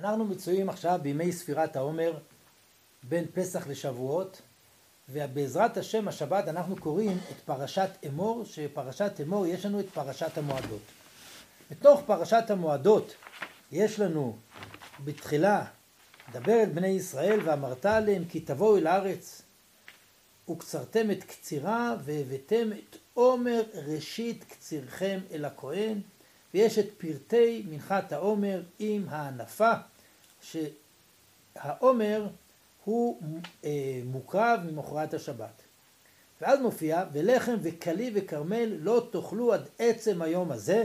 אנחנו מצויים עכשיו בימי ספירת העומר בין פסח לשבועות ובעזרת השם השבת אנחנו קוראים את פרשת אמור שפרשת אמור יש לנו את פרשת המועדות. בתוך פרשת המועדות יש לנו בתחילה דבר אל בני ישראל ואמרת עליהם כי תבואו אל הארץ וקצרתם את קצירה והבאתם את עומר ראשית קצירכם אל הכהן ויש את פרטי מנחת העומר עם הענפה שהעומר הוא אה, מוקרב ממחרת השבת. ואז מופיע ולחם וכלי וכרמל לא תאכלו עד עצם היום הזה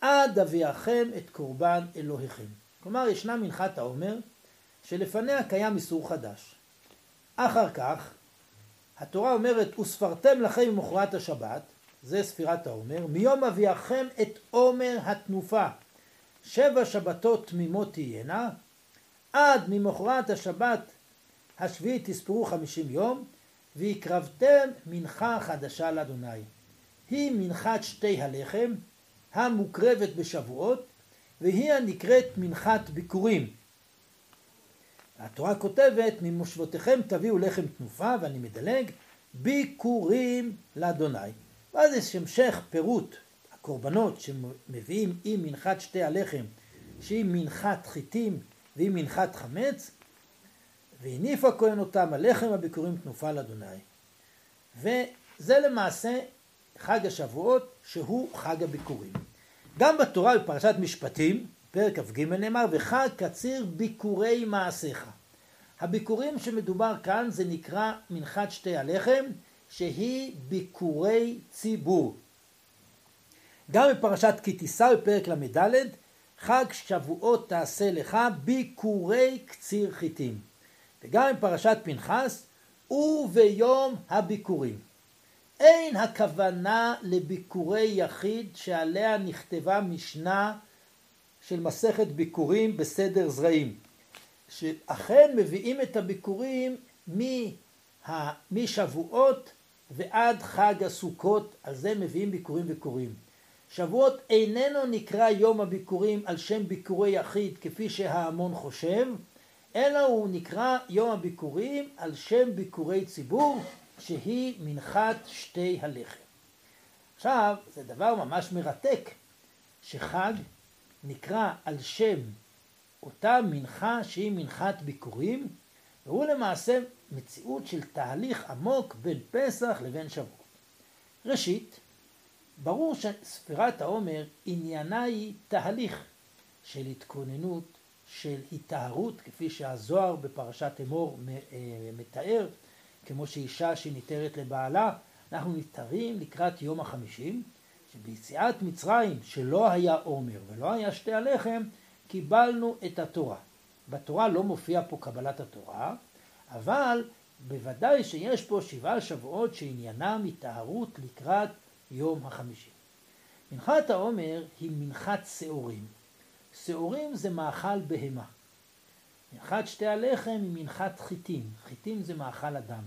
עד אביאכם את קורבן אלוהיכם. כלומר ישנה מנחת העומר שלפניה קיים איסור חדש. אחר כך התורה אומרת וספרתם לכם ממחרת השבת זה ספירת העומר מיום אביאכם את עומר התנופה שבע שבתות תמימות תהיינה עד ממחרת השבת השביעית תספרו חמישים יום והקרבתם מנחה חדשה לאדוני. היא מנחת שתי הלחם המוקרבת בשבועות והיא הנקראת מנחת ביקורים. התורה כותבת ממושבותיכם תביאו לחם תנופה ואני מדלג ביקורים לאדוני. ואז יש המשך פירוט הקורבנות שמביאים עם מנחת שתי הלחם שהיא מנחת חיטים והיא מנחת חמץ והניף הכהן אותם הלחם הביקורים תנופה לאדוני. וזה למעשה חג השבועות שהוא חג הביקורים. גם בתורה בפרשת משפטים פרק כ"ג נאמר וחג קציר ביקורי מעשיך הביקורים שמדובר כאן זה נקרא מנחת שתי הלחם שהיא ביקורי ציבור. גם בפרשת כי תישא בפרק ל"ד חג שבועות תעשה לך ביקורי קציר חיטים. וגם בפרשת פנחס וביום הביקורים. אין הכוונה לביקורי יחיד שעליה נכתבה משנה של מסכת ביקורים בסדר זרעים. שאכן מביאים את הביקורים משבועות ועד חג הסוכות, על זה מביאים ביקורים וקוראים. שבועות איננו נקרא יום הביקורים על שם ביקורי יחיד כפי שההמון חושב, אלא הוא נקרא יום הביקורים על שם ביקורי ציבור שהיא מנחת שתי הלחם. עכשיו, זה דבר ממש מרתק שחג נקרא על שם אותה מנחה שהיא מנחת ביקורים, והוא למעשה מציאות של תהליך עמוק בין פסח לבין שבוע. ראשית, ברור שספירת העומר עניינה היא תהליך של התכוננות, של היטהרות, כפי שהזוהר בפרשת אמור אה, מתאר, כמו שאישה שניתרת לבעלה, אנחנו ניתרים לקראת יום החמישים, שביציאת מצרים, שלא היה עומר ולא היה שתי הלחם, קיבלנו את התורה. בתורה לא מופיע פה קבלת התורה, אבל בוודאי שיש פה שבעה שבועות שעניינם היטהרות לקראת יום החמישי. מנחת העומר היא מנחת שעורים. שעורים זה מאכל בהמה. מנחת שתי הלחם היא מנחת חיטים. חיטים זה מאכל אדם.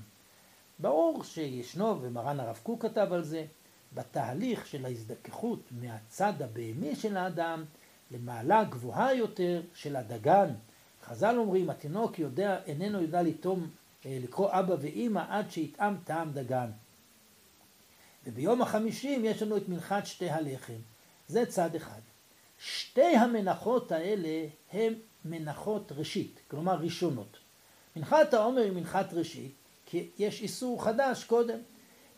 ברור שישנו, ומרן הרב קוק כתב על זה, בתהליך של ההזדככות מהצד הבהמי של האדם למעלה גבוהה יותר של הדגן. חז"ל אומרים, התינוק יודע, איננו יודע לטום, אה, לקרוא אבא ואימא עד שיטעם טעם דגן. וביום החמישים יש לנו את מנחת שתי הלחם. זה צד אחד. שתי המנחות האלה הן מנחות ראשית, כלומר ראשונות. מנחת העומר היא מנחת ראשית, כי יש איסור חדש קודם.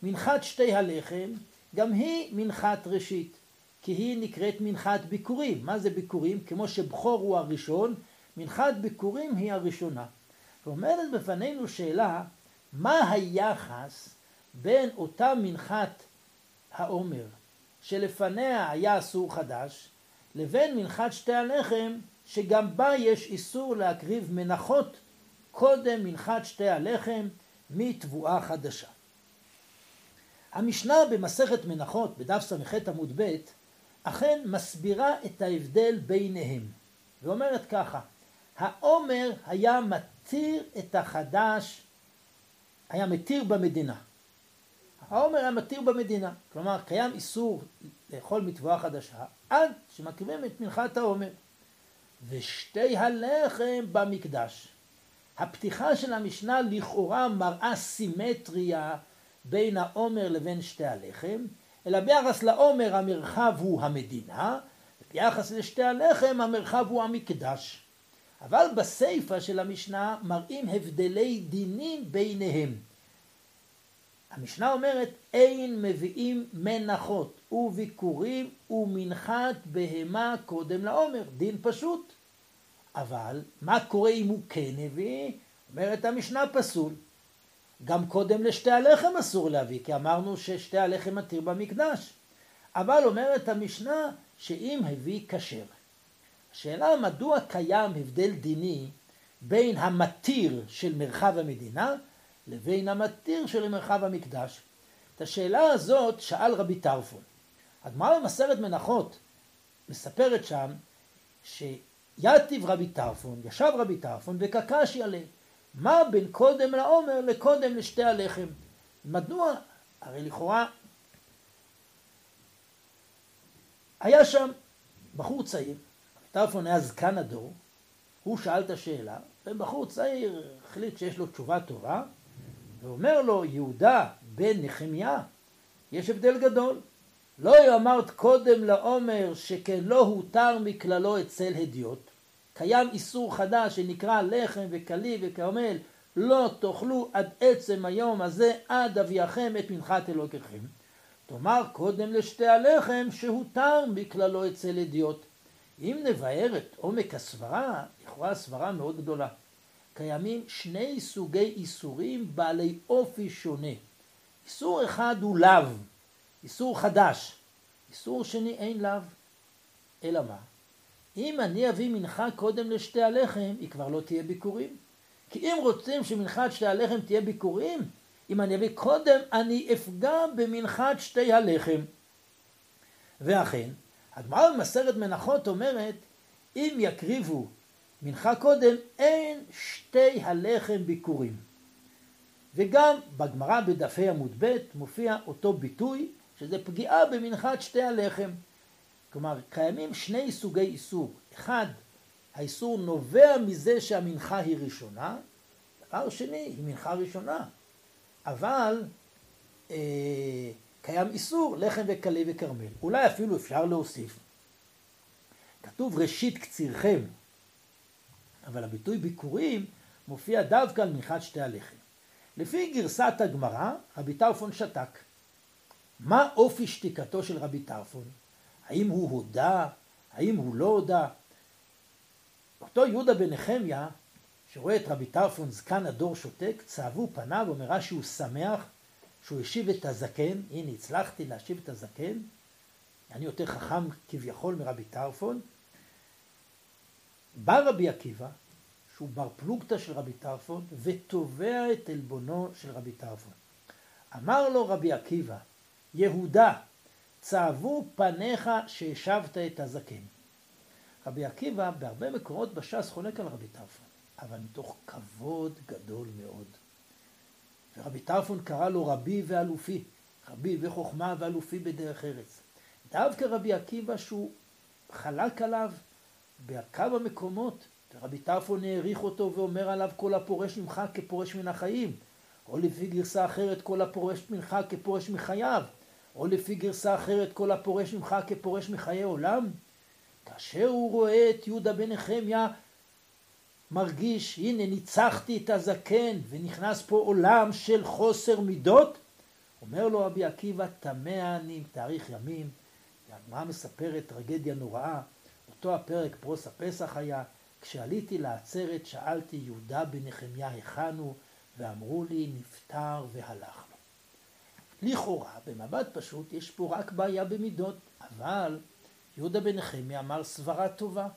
מנחת שתי הלחם, גם היא מנחת ראשית. כי היא נקראת מנחת ביקורים. מה זה ביקורים? כמו שבכור הוא הראשון, מנחת ביקורים היא הראשונה. ועומדת בפנינו שאלה, מה היחס בין אותה מנחת העומר, שלפניה היה אסור חדש, לבין מנחת שתי הלחם, שגם בה יש איסור להקריב מנחות קודם מנחת שתי הלחם מתבואה חדשה. המשנה במסכת מנחות בדף ס"ח עמוד ב' אכן מסבירה את ההבדל ביניהם, ואומרת ככה, העומר היה מתיר את החדש, היה מתיר במדינה. העומר היה מתיר במדינה, כלומר קיים איסור לאכול מתבואה חדשה עד שמקריבים את מנחת העומר. ושתי הלחם במקדש. הפתיחה של המשנה לכאורה מראה סימטריה בין העומר לבין שתי הלחם, אלא ביחס לעומר המרחב הוא המדינה, וביחס לשתי הלחם המרחב הוא המקדש. אבל בסיפא של המשנה מראים הבדלי דינים ביניהם. המשנה אומרת אין מביאים מנחות וביקורים ומנחת בהמה קודם לעומר, דין פשוט. אבל מה קורה אם הוא כן הביא? אומרת המשנה פסול. גם קודם לשתי הלחם אסור להביא, כי אמרנו ששתי הלחם מתיר במקדש. אבל אומרת המשנה שאם הביא כשר. השאלה מדוע קיים הבדל דיני בין המתיר של מרחב המדינה לבין המתיר של מרחב המקדש. את השאלה הזאת שאל רבי טרפון. הגמרא במסרת מנחות מספרת שם שיתיב רבי טרפון, ישב רבי טרפון וקקשי עליה. מה בין קודם לעומר לקודם לשתי הלחם? מדוע? הרי לכאורה היה שם בחור צעיר, טרפון היה זקן הדור, הוא שאל את השאלה, ובחור צעיר החליט שיש לו תשובה טובה, ואומר לו, יהודה בן נחמיה, יש הבדל גדול. לא אמרת קודם לעומר שכן לא הותר מכללו אצל הדיוט. קיים איסור חדש שנקרא לחם וכלי וכרמל, לא תאכלו עד עצם היום הזה עד אביאכם את מנחת אלוקיכם. תאמר קודם לשתי הלחם שהותר מכללו אצל הדיוט. אם נבהר את עומק הסברה, לכאורה סברה מאוד גדולה. קיימים שני סוגי איסורים בעלי אופי שונה. איסור אחד הוא לאו, איסור חדש. איסור שני אין לאו. אלא מה? אם אני אביא מנחה קודם לשתי הלחם, היא כבר לא תהיה ביקורים. כי אם רוצים שמנחת שתי הלחם תהיה ביקורים, אם אני אביא קודם, אני אפגע במנחת שתי הלחם. ואכן, הגמרא במסרת מנחות אומרת, אם יקריבו מנחה קודם, אין שתי הלחם ביקורים. וגם בגמרא בדפי עמוד ב' מופיע אותו ביטוי, שזה פגיעה במנחת שתי הלחם. כלומר, קיימים שני סוגי איסור. אחד, האיסור נובע מזה שהמנחה היא ראשונה, דבר שני, היא מנחה ראשונה. אבל אה, קיים איסור לחם וקלי וכרמל. אולי אפילו אפשר להוסיף. כתוב ראשית קצירכם, אבל הביטוי ביקורים מופיע דווקא על מנחת שתי הלחם. לפי גרסת הגמרא, רבי טרפון שתק. מה אופי שתיקתו של רבי טרפון? האם הוא הודה? האם הוא לא הודה? אותו יהודה בן נחמיה, שרואה את רבי טרפון זקן הדור שותק, צהבו פניו, אומרה שהוא שמח שהוא השיב את הזקן, הנה הצלחתי להשיב את הזקן, אני יותר חכם כביכול מרבי טרפון. בא רבי עקיבא, שהוא בר פלוגתא של רבי טרפון, ותובע את עלבונו של רבי טרפון. אמר לו רבי עקיבא, יהודה, צהבו פניך שהשבת את הזקן. רבי עקיבא בהרבה מקורות בש"ס חולק על רבי טרפון, אבל מתוך כבוד גדול מאוד. ורבי טרפון קרא לו רבי ואלופי, רבי וחוכמה ואלופי בדרך ארץ. דווקא רבי עקיבא שהוא חלק עליו בכמה מקומות, ורבי טרפון העריך אותו ואומר עליו כל הפורש ממך כפורש מן החיים, או לפי גרסה אחרת כל הפורש ממך כפורש מחייו, או לפי גרסה אחרת כל הפורש ממך כפורש מחיי עולם. כאשר הוא רואה את יהודה בן נחמיה מרגיש, הנה ניצחתי את הזקן ונכנס פה עולם של חוסר מידות, אומר לו רבי עקיבא, טמא אני תאריך ימים, והגמרא מספרת טרגדיה נוראה, אותו הפרק פרוס הפסח היה, כשעליתי לעצרת שאלתי יהודה בן היכן הוא, ואמרו לי נפטר והלך לו. לכאורה, במבט פשוט, יש פה רק בעיה במידות, אבל יהודה בן אמר סברה טובה.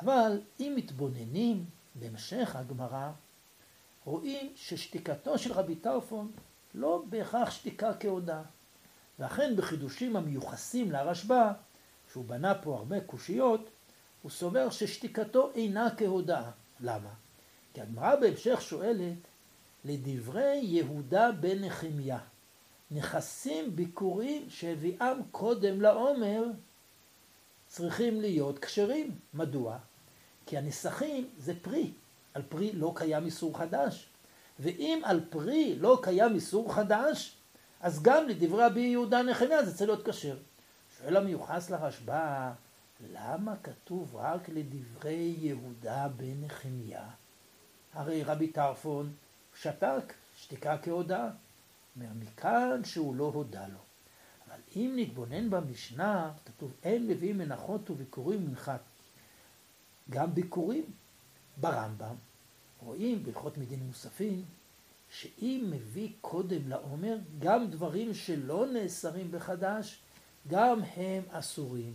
אבל אם מתבוננים בהמשך הגמרא, רואים ששתיקתו של רבי טרפון לא בהכרח שתיקה כהודאה. ואכן בחידושים המיוחסים לרשב"א, שהוא בנה פה הרבה קושיות, הוא סובר ששתיקתו אינה כהודאה. למה? כי הגמרא בהמשך שואלת, לדברי יהודה בן נחמיה, נכסים ביקורים שהביאם קודם לעומר, צריכים להיות כשרים. מדוע? כי הנסכים זה פרי, על פרי לא קיים איסור חדש. ואם על פרי לא קיים איסור חדש, אז גם לדברי רבי יהודה נחמיה זה צריך להיות כשר. שואל המיוחס לרשב"א, למה כתוב רק לדברי יהודה בן נחמיה? הרי רבי טרפון שתק, שתיקה כהודאה. אומר, מכאן שהוא לא הודה לו. אבל אם נתבונן במשנה, כתוב, אין מביאים מנחות וביקורים מנחת. גם ביקורים ברמב"ם, רואים בהלכות מדין מוספים, שאם מביא קודם לעומר, גם דברים שלא נאסרים בחדש, גם הם אסורים.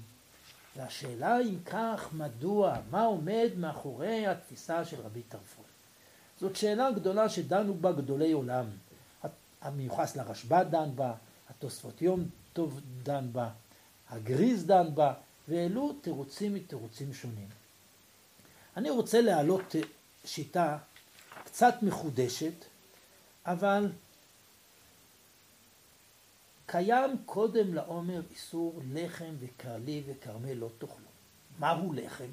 והשאלה אם כך, מדוע, מה עומד מאחורי התפיסה של רבי טרפון? זאת שאלה גדולה שדנו בה גדולי עולם. המיוחס לרשב"א דן בה, התוספות יום טוב דן בה, הגריז דן בה, ואלו תירוצים מתירוצים שונים. אני רוצה להעלות שיטה קצת מחודשת, אבל קיים קודם לעומר איסור לחם וקרלי וכרמל לא תאכלו. מהו לחם?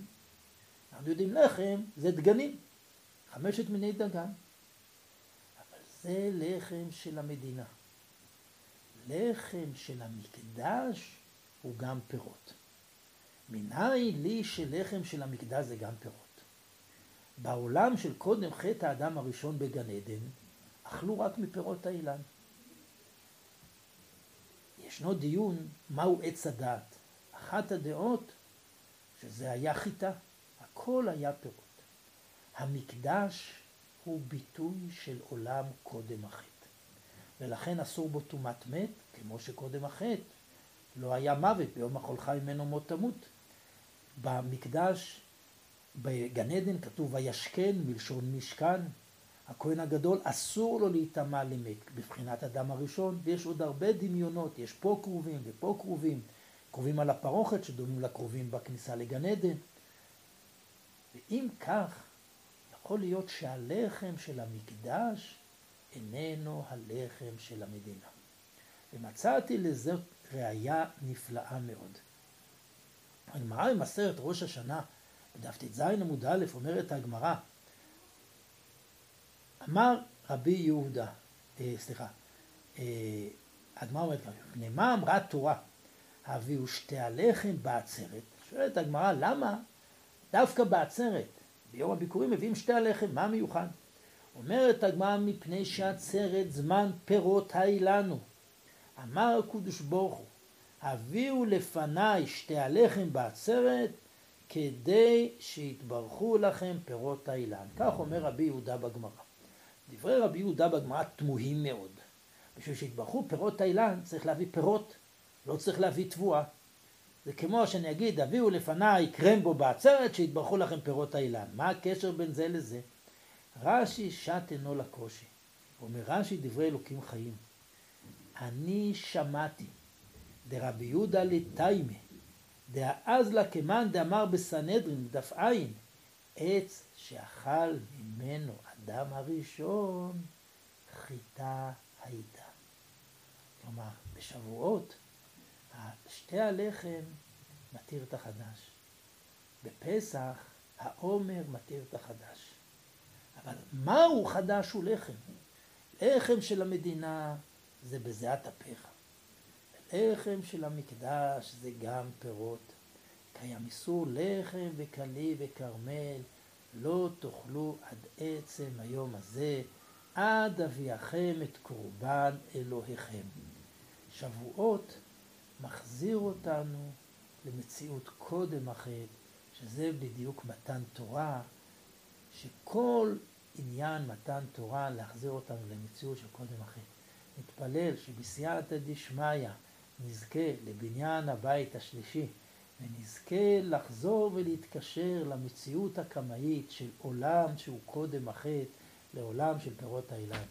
אנחנו יודעים לחם זה דגנים, חמשת מיני דגן. אבל זה לחם של המדינה. לחם של המקדש הוא גם פירות. מנין לי שלחם של המקדש זה גם פירות? בעולם של קודם חטא האדם הראשון בגן עדן, אכלו רק מפירות האילן. ישנו דיון מהו עץ הדעת. אחת הדעות שזה היה חיטה, הכל היה פירות. המקדש הוא ביטוי של עולם קודם החטא, ולכן אסור בו טומאת מת, כמו שקודם החטא לא היה מוות, ביום החולך ממנו מות תמות. במקדש, בגן עדן כתוב וישכן מלשון משכן, הכהן הגדול אסור לו להיטמע למת, בבחינת אדם הראשון, ויש עוד הרבה דמיונות, יש פה כרובים ופה כרובים, כרובים על הפרוכת שדומים לכרובים בכניסה לגן עדן. ואם כך, יכול להיות שהלחם של המקדש איננו הלחם של המדינה. ומצאתי לזה ראיה נפלאה מאוד. הגמרא במסרת ראש השנה, בדף ט"ז עמוד א', אומרת הגמרא, אמר רבי יהודה, אה, סליחה, אה, הגמרא אומרת ככה, מפני מה אמרה תורה? הביאו שתי הלחם בעצרת. שואלת הגמרא, למה דווקא בעצרת? ביום הביקורים מביאים שתי הלחם, מה מיוחד? אומרת הגמרא, מפני שעצרת זמן פירות האילנו. אמר הקדוש ברוך הוא, הביאו לפניי שתי הלחם בעצרת, כדי שיתברכו לכם פירות האילן. כך אומר רבי יהודה בגמרא. דברי רבי יהודה בגמרא תמוהים מאוד. בשביל שיתברכו פירות האילן צריך להביא פירות, לא צריך להביא תבואה. זה כמו שאני אגיד, הביאו לפניי קרמבו בעצרת, שיתברכו לכם פירות האילן. מה הקשר בין זה לזה? רש"י שט אינו לקושי. אומר רש"י דברי אלוקים חיים. אני שמעתי דרבי יהודה לתיימה, דאז לה כמאן דאמר בסנהדרין, דף עין, עץ שאכל ממנו אדם הראשון, חיטה הייתה. כלומר, בשבועות שתי הלחם מתיר את החדש. בפסח העומר מתיר את החדש. אבל מהו חדש הוא לחם? לחם של המדינה זה בזיעת אפיך. לחם של המקדש זה גם פירות. קיים איסור לחם וקלי וכרמל, לא תאכלו עד עצם היום הזה, עד אביאכם את קורבן אלוהיכם. שבועות מחזיר אותנו למציאות קודם החטא, שזה בדיוק מתן תורה, שכל עניין מתן תורה להחזיר אותנו למציאות של קודם החטא. נתפלל שבסייעתא דשמיא נזכה לבניין הבית השלישי ונזכה לחזור ולהתקשר למציאות הקמאית של עולם שהוא קודם החטא לעולם של פירות האילן.